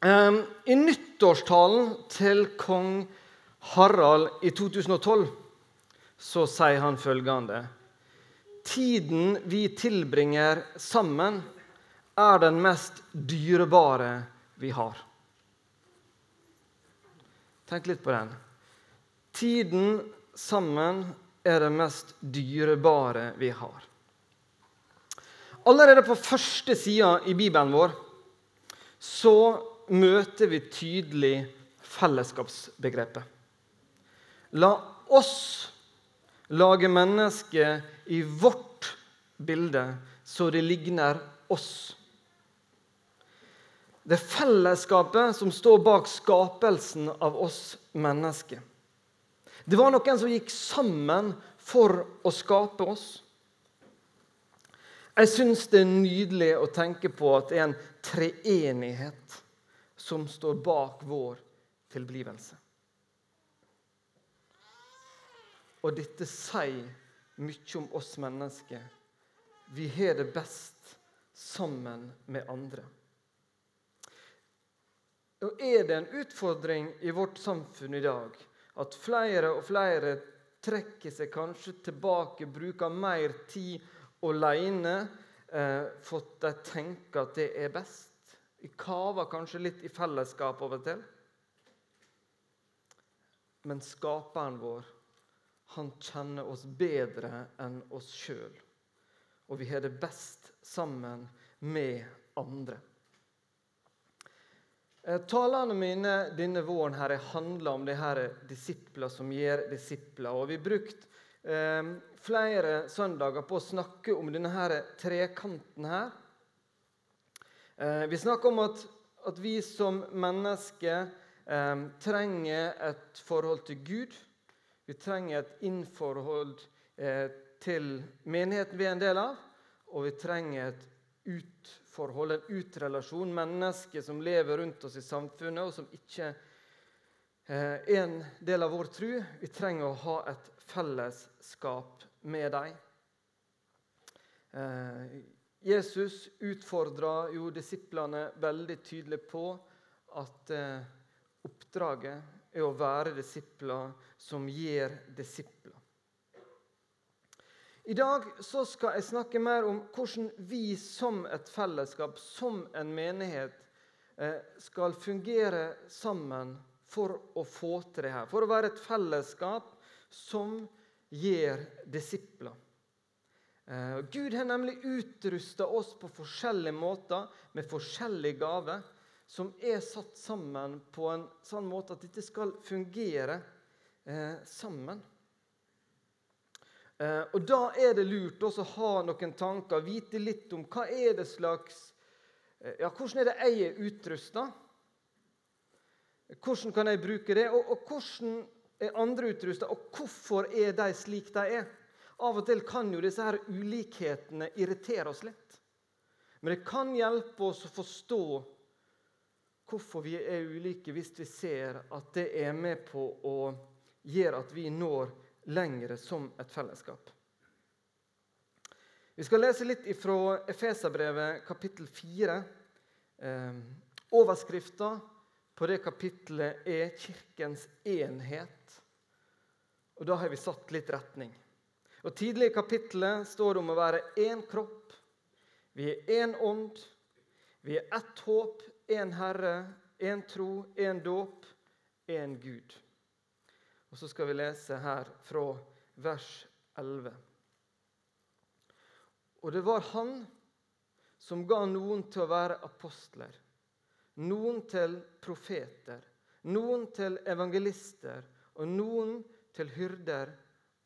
Um, I nyttårstalen til kong Harald i 2012 så sier han følgende Tiden vi tilbringer sammen, er den mest dyrebare vi har. Tenk litt på den. Tiden sammen er det mest dyrebare vi har. Allerede på første sida i Bibelen vår så møter vi tydelig fellesskapsbegrepet. La oss lage mennesket i vårt bilde, så det ligner oss. Det er fellesskapet som står bak skapelsen av oss mennesker. Det var noen som gikk sammen for å skape oss. Jeg syns det er nydelig å tenke på at det er en treenighet som står bak vår tilblivelse. Og dette sier mye om oss mennesker. Vi har det best sammen med andre. Og Er det en utfordring i vårt samfunn i dag at flere og flere trekker seg kanskje tilbake, bruker mer tid alene, eh, for at de tenker at det er best? Vi kaver kanskje litt i fellesskap av og til. Men skaperen vår, han kjenner oss bedre enn oss sjøl. Og vi har det best sammen med andre. Eh, talene mine denne våren her handler om de her disipler som gjør disipler. Og Vi har brukt eh, flere søndager på å snakke om denne her trekanten her. Eh, vi snakker om at, at vi som mennesker eh, trenger et forhold til Gud. Vi trenger et innforhold eh, til menigheten vi er en del av. Og vi trenger et utforhold, en utrelasjon. Mennesker som lever rundt oss i samfunnet, og som ikke er en del av vår tro. Vi trenger å ha et fellesskap med dem. Jesus utfordra jo disiplene veldig tydelig på at eh, oppdraget er å være disipler som gir disipler. I dag så skal jeg snakke mer om hvordan vi som et fellesskap, som en menighet, eh, skal fungere sammen for å få til det her. For å være et fellesskap som gir disipler. Eh, Gud har nemlig utrusta oss på forskjellige måter med forskjellige gaver som er satt sammen på en sånn måte at dette skal fungere eh, sammen. Eh, og Da er det lurt også å ha noen tanker, vite litt om hva er det slags ja, Hvordan er det jeg er utrusta? Hvordan kan jeg bruke det? Og, og hvordan er andre utrusta? Og hvorfor er de slik de er? Av og til kan jo disse her ulikhetene irritere oss litt. Men det kan hjelpe oss å forstå hvorfor vi er ulike, hvis vi ser at det er med på å gjøre at vi når lengre som et fellesskap. Vi skal lese litt fra Efeserbrevet kapittel 4. Eh, Overskrifta på det kapittelet er 'Kirkens enhet'. Og Da har vi satt litt retning. Og Tidlig i kapittelet står det om å være én kropp. Vi er én ånd. Vi er ett håp, én Herre, én tro, én dåp, én Gud. Og Så skal vi lese her fra vers 11. Og det var Han som ga noen til å være apostler, noen til profeter, noen til evangelister og noen til hyrder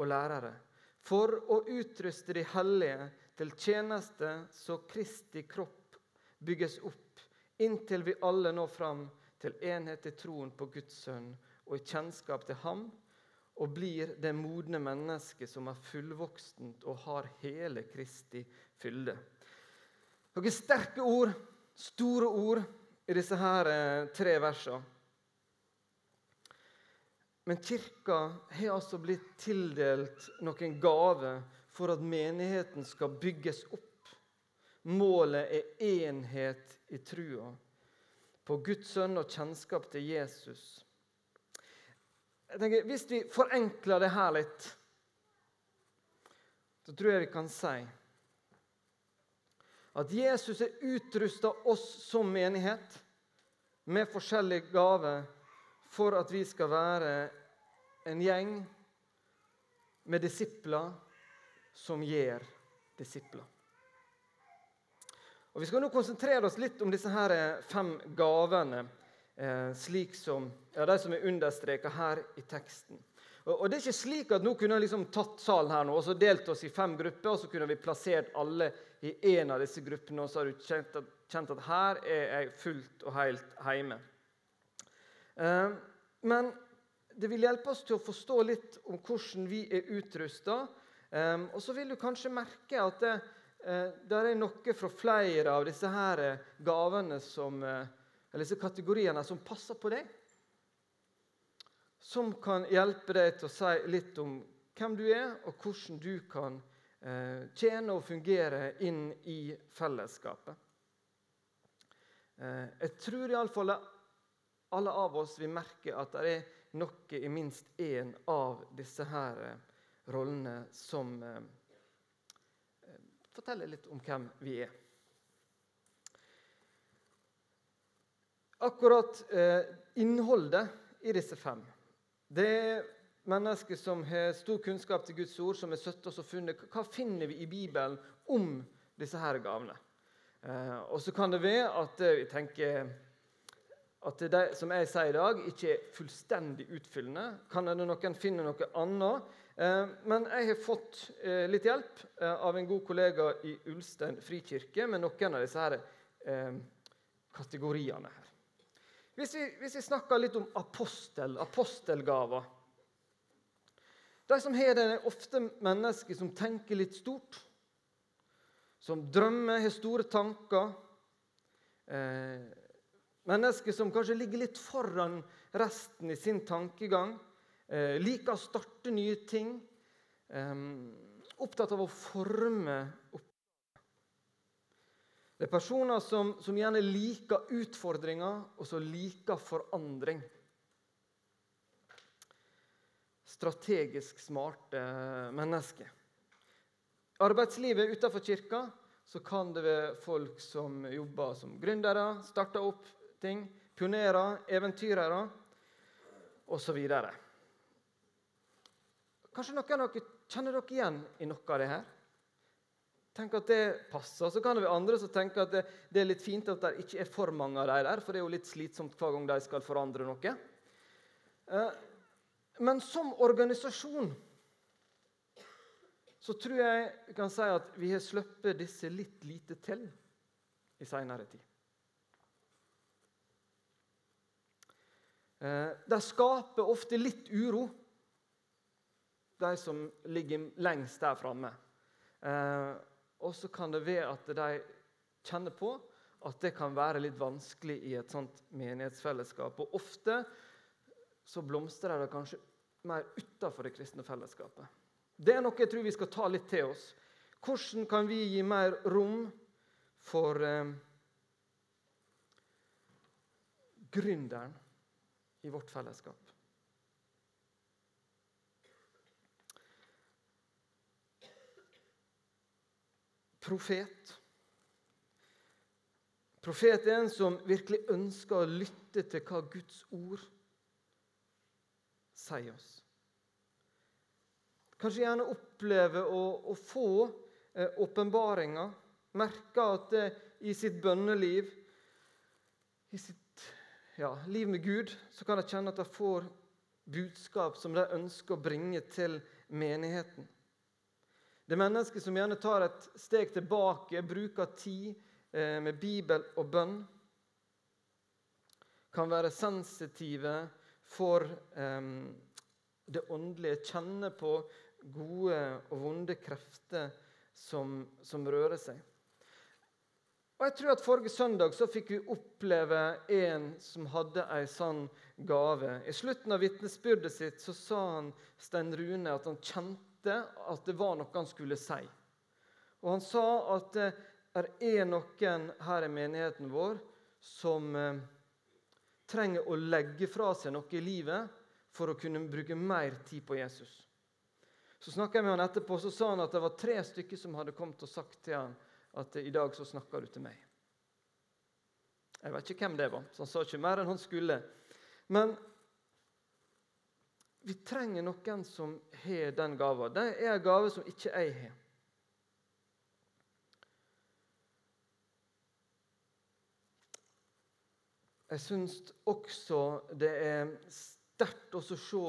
og lærere for å utruste de hellige til tjeneste så Kristi kropp bygges opp, inntil vi alle når fram til enhet i troen på Guds sønn og i kjennskap til ham, og blir det modne mennesket som er fullvoksent og har hele Kristi fylde. Noen sterke ord, store ord, i disse her eh, tre versene. Men kirka har altså blitt tildelt noen gaver for at menigheten skal bygges opp. Målet er enhet i trua. på Guds sønn og kjennskap til Jesus. Jeg tenker, Hvis vi forenkler det her litt, så tror jeg vi kan si at Jesus har utrusta oss som menighet med forskjellige gaver for at vi skal være en gjeng med disipler som gjør disipler. Og Vi skal nå konsentrere oss litt om disse her fem gavene, eh, slik som, ja, de som er understreka her i teksten. Og, det er ikke slik at nå kunne jeg liksom tatt salen her nå, og så delt oss i fem grupper, og så kunne vi plassert alle i én av disse gruppene, og så har du kjent at, kjent at her er jeg fullt og helt hjemme. Eh, men det vil hjelpe oss til å forstå litt om hvordan vi er utrusta. Eh, og så vil du kanskje merke at det, eh, det er noe fra flere av disse her gavene som, eller disse kategoriene som passer på deg som kan hjelpe deg til å si litt om hvem du er, og hvordan du kan eh, tjene og fungere inn i fellesskapet. Eh, jeg tror iallfall alle av oss vil merke at det er noe i minst én av disse her eh, rollene som eh, eh, forteller litt om hvem vi er. Akkurat innholdet i disse fem det er mennesker som har stor kunnskap til Guds ord, som har sittet og funnet hva finner vi i Bibelen om disse her gavene. Og så kan det være at vi tenker at det som jeg sier i dag, ikke er fullstendig utfyllende. Kan det noen finne noe annet? Eh, men jeg har fått eh, litt hjelp eh, av en god kollega i Ulstein frikirke med noen av disse her, kategoriene. her. Hvis vi, hvis vi snakker litt om apostel, apostelgaver De som har det, er ofte mennesker som tenker litt stort. Som drømmer, har store tanker. Eh, mennesker som kanskje ligger litt foran resten i sin tankegang. Eh, liker å starte nye ting. Eh, opptatt av å forme opp det er personer som, som gjerne liker utfordringer, og som liker forandring. Strategisk smarte mennesker. Arbeidslivet utenfor kirka så kan det være folk som jobber som gründere, starter opp ting, pionerer, eventyrere osv. Kanskje noen av dere kjenner dere igjen i noe av det her? Tenk at det passer. Så kan det være andre som tenker at det, det, er litt fint at det ikke er for mange av dem der, for det er jo litt slitsomt hver gang de skal forandre noe. Eh, men som organisasjon så tror jeg vi kan si at vi har sluppet disse litt lite til i seinere tid. De skaper ofte litt uro, de som ligger lengst der framme. Eh, og så kan det være at de kjenner på at det kan være litt vanskelig i et sånt menighetsfellesskap. Og ofte så blomstrer det kanskje mer utafor det kristne fellesskapet. Det er noe jeg tror vi skal ta litt til oss. Hvordan kan vi gi mer rom for eh, gründeren i vårt fellesskap? profet. Profet er en som virkelig ønsker å lytte til hva Guds ord sier oss. Kanskje gjerne oppleve å, å få eh, merke at eh, i sitt bønneliv, i sitt ja, liv med Gud, så kan de kjenne at de får budskap som de ønsker å bringe til menigheten. Det er mennesker som gjerne tar et steg tilbake, bruker tid eh, med Bibel og bønn. Kan være sensitive for eh, det åndelige, kjenne på gode og vonde krefter som, som rører seg. Og jeg tror at Forrige søndag så fikk vi oppleve en som hadde en sånn gave. I slutten av vitnesbyrdet sitt så sa han Stein Rune at han kjente at det var noe han skulle si. Og han sa at det er noen her i menigheten vår som, eh, trenger å legge fra seg noe i livet for å kunne bruke mer tid på Jesus. Så snakka jeg med han etterpå, så sa han at det var tre stykker som hadde kommet og sagt til han at i dag så snakker du til meg. Jeg vet ikke hvem det var, så han sa ikke mer enn han skulle. Men vi trenger noen som har den gava. Det er en gave som ikke jeg har. Jeg syns også det er sterkt å se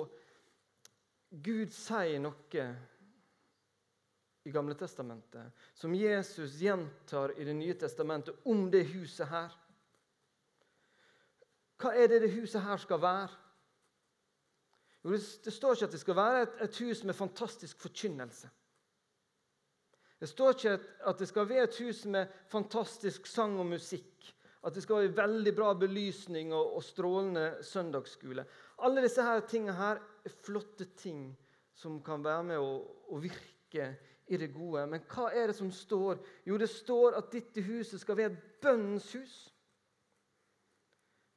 Gud sier noe i Gamle testamentet som Jesus gjentar i Det nye testamentet om det huset her. Hva er det det huset her skal være? Jo, det, står ikke at det skal være et, et hus med fantastisk forkynnelse. Det står ikke at det skal være et hus med fantastisk sang og musikk at det skal være veldig bra belysning og, og strålende søndagsskole. Alle disse her tingene her er flotte ting som kan være med å, å virke i det gode. Men hva er det som står? Jo, det står at dette huset skal være et bønnens hus.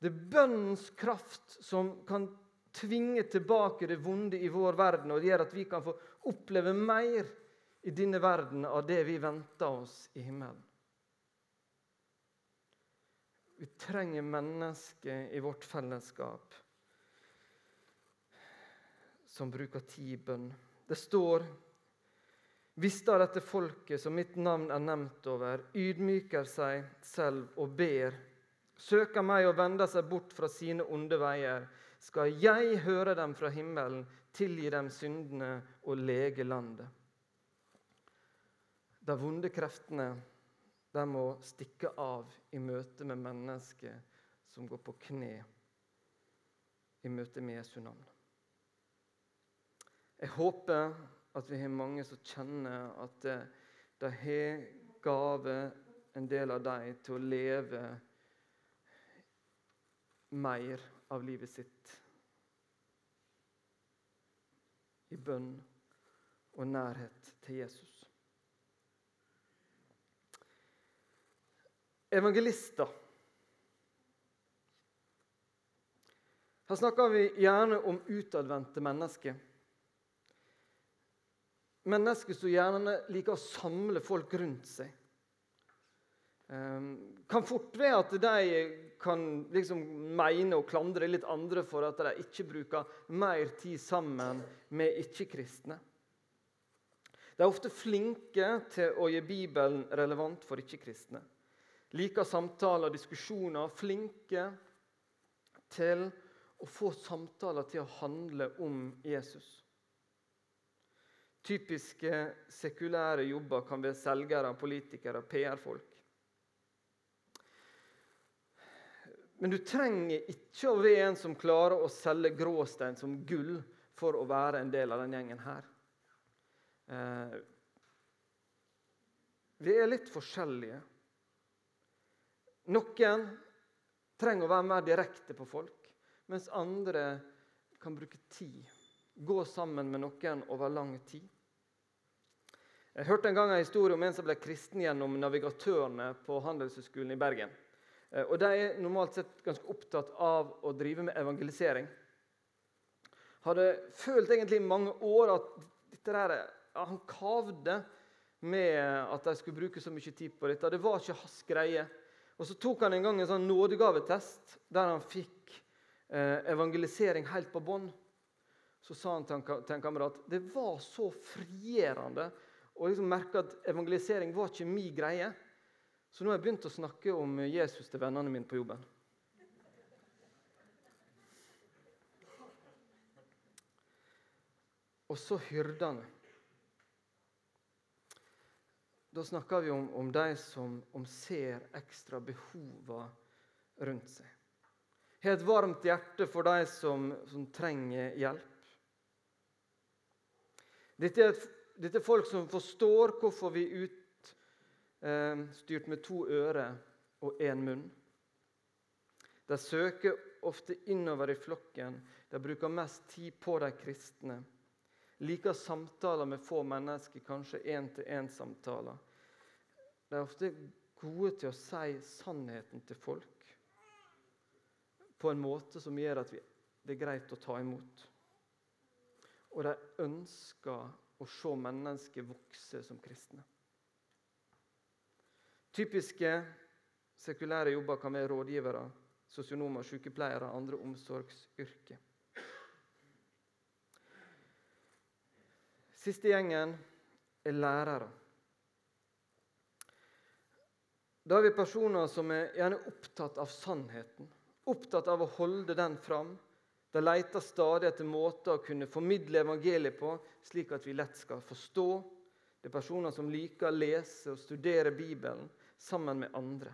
Det er bønnens kraft som kan tvinge tilbake det vonde i vår verden, og det gjør at vi kan få oppleve mer i denne verden av det vi venter oss i himmelen. Vi trenger mennesker i vårt fellesskap som bruker tid i bønn. Det står hvis da dette folket som mitt navn er nevnt over, ydmyker seg selv og ber, søker meg og vender seg bort fra sine onde veier, skal jeg høre dem fra himmelen, tilgi dem syndene og lege landet. De vonde kreftene de må stikke av i møte med mennesker som går på kne i møte med Jesu navn. Jeg håper at vi har mange som kjenner at de har gave, en del av dem, til å leve mer av livet sitt i bønn og nærhet til Jesus. evangelister. Her snakker vi gjerne om utadvendte mennesker. Mennesker som gjerne liker å samle folk rundt seg. Ehm, kan fort være at de kan liksom mene og klandre litt andre for at de ikke bruker mer tid sammen med ikke-kristne. De er ofte flinke til å gi Bibelen relevant for ikke-kristne liker samtaler og diskusjoner, flinke til å få samtaler til å handle om Jesus. Typiske sekulære jobber kan være selgere, politikere, PR-folk. Men du trenger ikke å være en som klarer å selge gråstein som gull for å være en del av den gjengen her. Eh, vi er litt forskjellige. Noen trenger å være mer direkte på folk, mens andre kan bruke tid. Gå sammen med noen over lang tid. Jeg hørte en gang en historie om en som ble kristen gjennom navigatørene på Handelshøyskolen i Bergen. Eh, og De er normalt sett ganske opptatt av å drive med evangelisering. Hadde følt egentlig i mange år at der, han kavde med at de skulle bruke så mye tid på dette. Det var ikke hans greie. Og Så tok han en gang en sånn nådegavetest der han fikk eh, evangelisering helt på bånn. Så sa han til en kamerat det var så frigjørende å liksom merka at evangelisering var ikke min greie. Så nå har jeg begynt å snakke om Jesus til vennene mine på jobben. Og så hyrdene. Da snakker vi om, om de som om ser ekstra behova rundt seg. Har et varmt hjerte for de som, som trenger hjelp. Dette er, et, dette er, folk som forstår hvorfor vi er utstyrt eh, med to ører og én munn. De søker ofte innover i flokken. De bruker mest tid på de kristne. Liker samtaler med få mennesker, kanskje én-til-én-samtaler. De er ofte gode til å si sannheten til folk. på en måte som gjør at vi, det er greit å ta imot. Og de ønsker å se mennesker vokse som kristne. Typiske sekulære jobber kan være rådgivere, sosionomer, sykepleiere andre omsorgsyrker. Siste gjengen er lærere. Da er vi personer som er gjerne opptatt av sannheten, opptatt av å holde den fram. De leter stadig etter måter å kunne formidle evangeliet på, slik at vi lett skal forstå. Det er personer som liker å lese og studere Bibelen sammen med andre.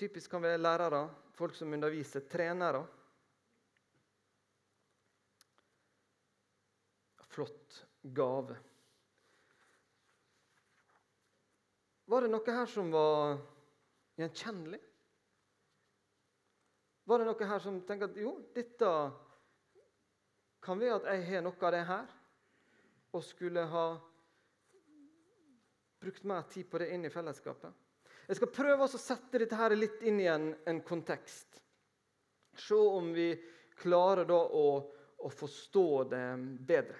Typisk kan være lærere, folk som underviser, trenere. Flott gave. Var det noe her som var gjenkjennelig? Var det noe her som tenker at jo, dette kan være at jeg har noe av det her, og skulle ha brukt mer tid på det inn i fellesskapet? Jeg skal prøve å sette dette her litt inn i en, en kontekst. Se om vi klarer da å, å forstå det bedre.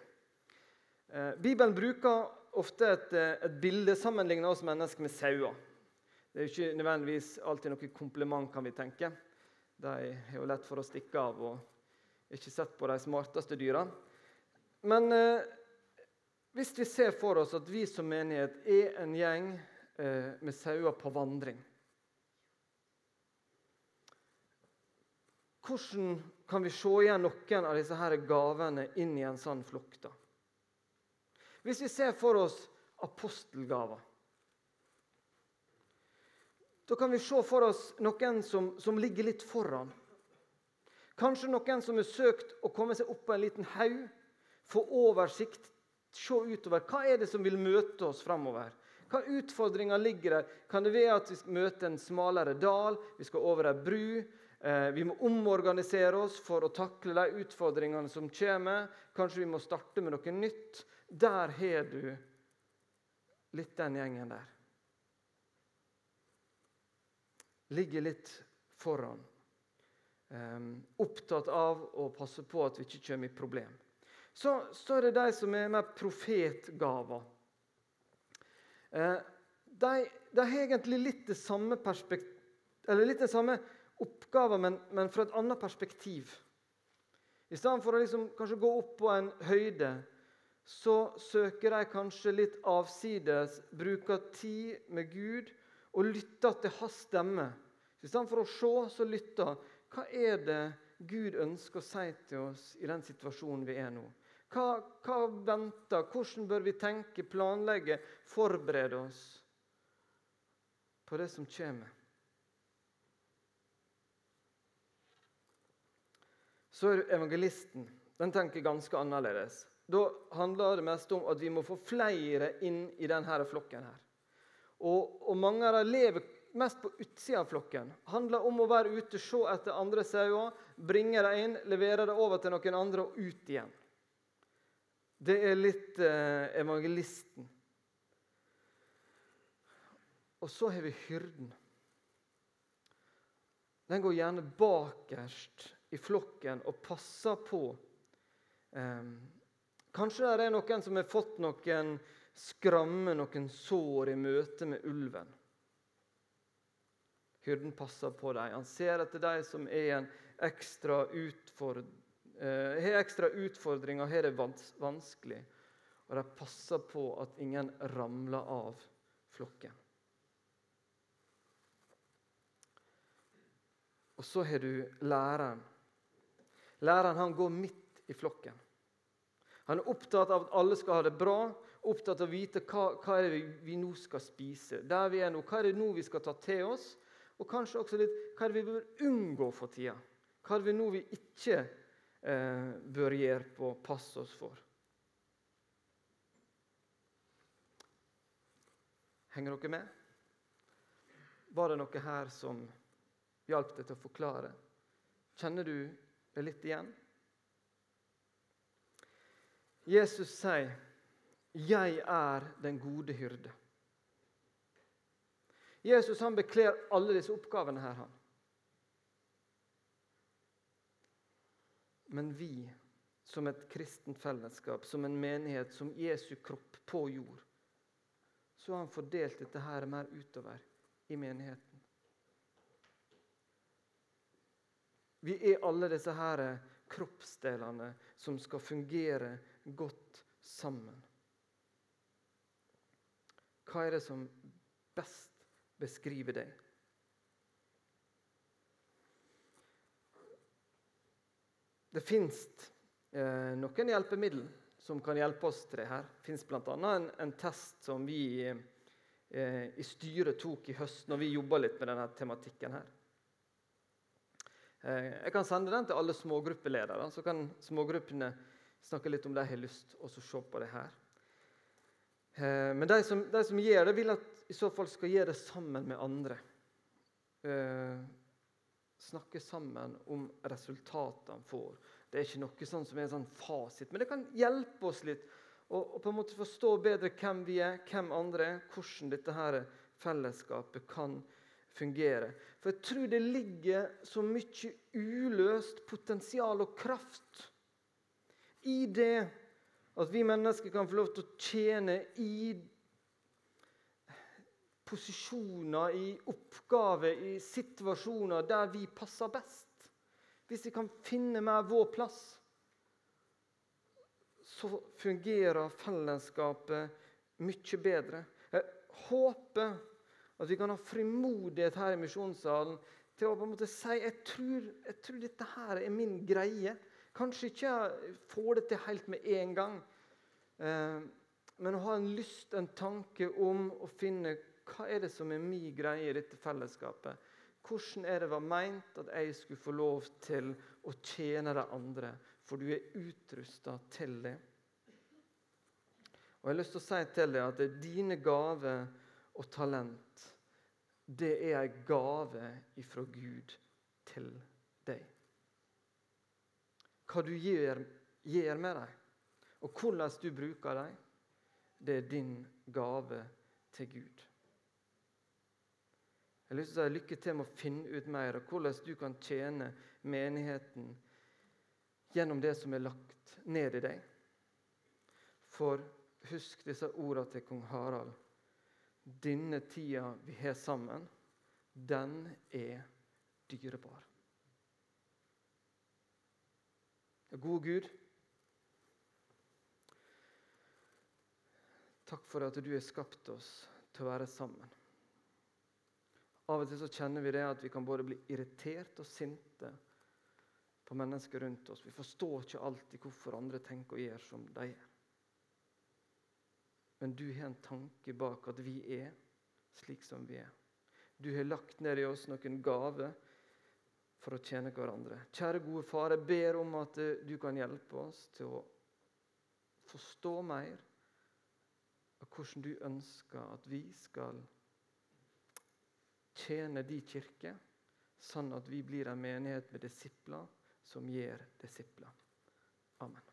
Eh, Bibelen bruker ofte et, et bilde sammenlignet oss mennesker med sauer. Det er ikke nødvendigvis alltid noe kompliment, kan vi tenke. De har jo lett for å stikke av og ikke sett på de smarteste dyra. Men eh, hvis vi ser for oss at vi som menighet er en gjeng eh, med sauer på vandring Hvordan kan vi se igjen noen av disse her gavene inn i en sånn flokk? Hvis vi ser for oss apostelgaver da kan vi se for oss noen som, som ligger litt foran. Kanskje noen som har søkt å komme seg opp på en liten haug, få oversikt, se utover. Hva er det som vil møte oss framover? Hva utfordringer ligger der? Kan det være at vi møter en smalere dal, vi skal over ei bru? Eh, vi må omorganisere oss for å takle de utfordringene som kommer. Kanskje vi må starte med noe nytt. Der har du litt den gjengen der. Ligger litt foran. Um, opptatt av å passe på at vi ikke kommer i problem. Så, så er det de som er med profetgaver. Uh, de, de, har egentlig litt det samme eller litt den samme oppgaven, men, men, fra et annet perspektiv. I stedet for å liksom kanskje gå opp på en høyde, så søker de kanskje litt avsides, bruker tid med Gud og lytter til hans stemme. I stedet for å se, så lytter. Hva er det Gud ønsker å si til oss i den situasjonen vi er nå? Hva, hva venter? Hvordan bør vi tenke, planlegge, forberede oss på det som kommer? Så er evangelisten. Den tenker ganske annerledes. Da handler det mest om at vi må få flere inn i denne flokken. her. Og, og mange av dem lever mest på utsida av flokken. Handler om å være ute, se etter andre sauer, bringe dem inn, levere dem over til noen andre og ut igjen. Det er litt eh, evangelisten. Og så har vi hyrden. Den går gjerne bakerst i flokken og passer på. Eh, kanskje det er noen som har fått noen skrammer noen sår i møte med ulven. Hyrden passer på dem. Han ser etter de som har en ekstra utford eh, har ekstra utfordringer, har det vanskelig. Og de passer på at ingen ramler av flokken. Og så har du læreren. Læreren han går midt i flokken. Han er opptatt av at alle skal ha det bra, opptatt av å vite hva, hva er det vi, nå skal spise. Der vi er nå, Hva er det nå vi skal ta til oss? Og kanskje også litt hva er det vi bør unngå for tida? Hva er det nå vi ikke eh, bør gjøre på passe oss for? Henger dere med? Var det noe her som hjalp deg til å forklare? Kjenner du det litt igjen? Jesus sier, 'Jeg er den gode hyrde'. Jesus han bekler alle disse oppgavene her. han. Men vi, som et kristent fellesskap, som en menighet, som Jesu kropp på jord, så har han fordelt dette her mer utover i menigheten. Vi er alle disse her kroppsdelene som skal fungere godt sammen. Hva er det som best beskriver deg? Det fins eh, noen hjelpemidler som kan hjelpe oss til det her. Det fins bl.a. En, en test som vi eh, i styret tok i høst når vi jobba litt med denne tematikken. her. Eh, jeg kan sende den til alle smågruppeledere, så kan smågruppene snakke litt om de har lyst og så se på det her. Eh, men de som, de som gjør det, vil at i så fall skal gjøre det sammen med andre. Eh, snakke sammen om resultatene han får. Det er ikke noe sånn som er en sånn fasit, men det kan hjelpe oss litt å på en måte forstå bedre hvem vi er, hvem andre er, hvordan dette her fellesskapet kan fungere. For jeg tror det ligger så mye uløst potensial og kraft i det at vi mennesker kan få lov til å tjene i posisjoner, i oppgaver, i situasjoner der vi passer best. Hvis vi kan finne mer vår plass, så fungerer fellesskapet mye bedre. Jeg håper at vi kan ha frimodighet her i misjonssalen til å på en måte si jeg tror, jeg tror dette her er min greie. Kanskje ikke få det til helt med en gang, eh, men å ha en lyst, en tanke om å finne hva er det som er min greie i dette fellesskapet? Hvordan er det var meint at jeg skulle få lov til å tjene de andre? For du er utrusta til det. Og Jeg har lyst til å si til deg at det er dine gaver og talent det er en gave ifra Gud til deg. Hva du gjør, gjør med dem, og hvordan du bruker dem, det er din gave til Gud. Jeg har lyst til å si lykke til med å finne ut mer og hvordan du kan tjene menigheten gjennom det som er lagt ned i deg. For husk disse ordene til kong Harald. Denne tida vi har sammen, den er dyrebar. Gode Gud, takk for at du har skapt oss til å være sammen. Av og til så kjenner vi det at vi kan både bli irritert og sinte på mennesker rundt oss. Vi forstår ikke alltid hvorfor andre tenker og gjør som de gjør. Men du har en tanke bak at vi er slik som vi er. Du har lagt ned i oss noen gaver for å tjene hverandre. Kjære gode far, jeg ber om at eh, du kan hjelpe oss til å forstå mer av hvordan du ønsker at vi skal tjene de kirke, sånn at vi blir en menighet med disipler som gjør disipler. Amen.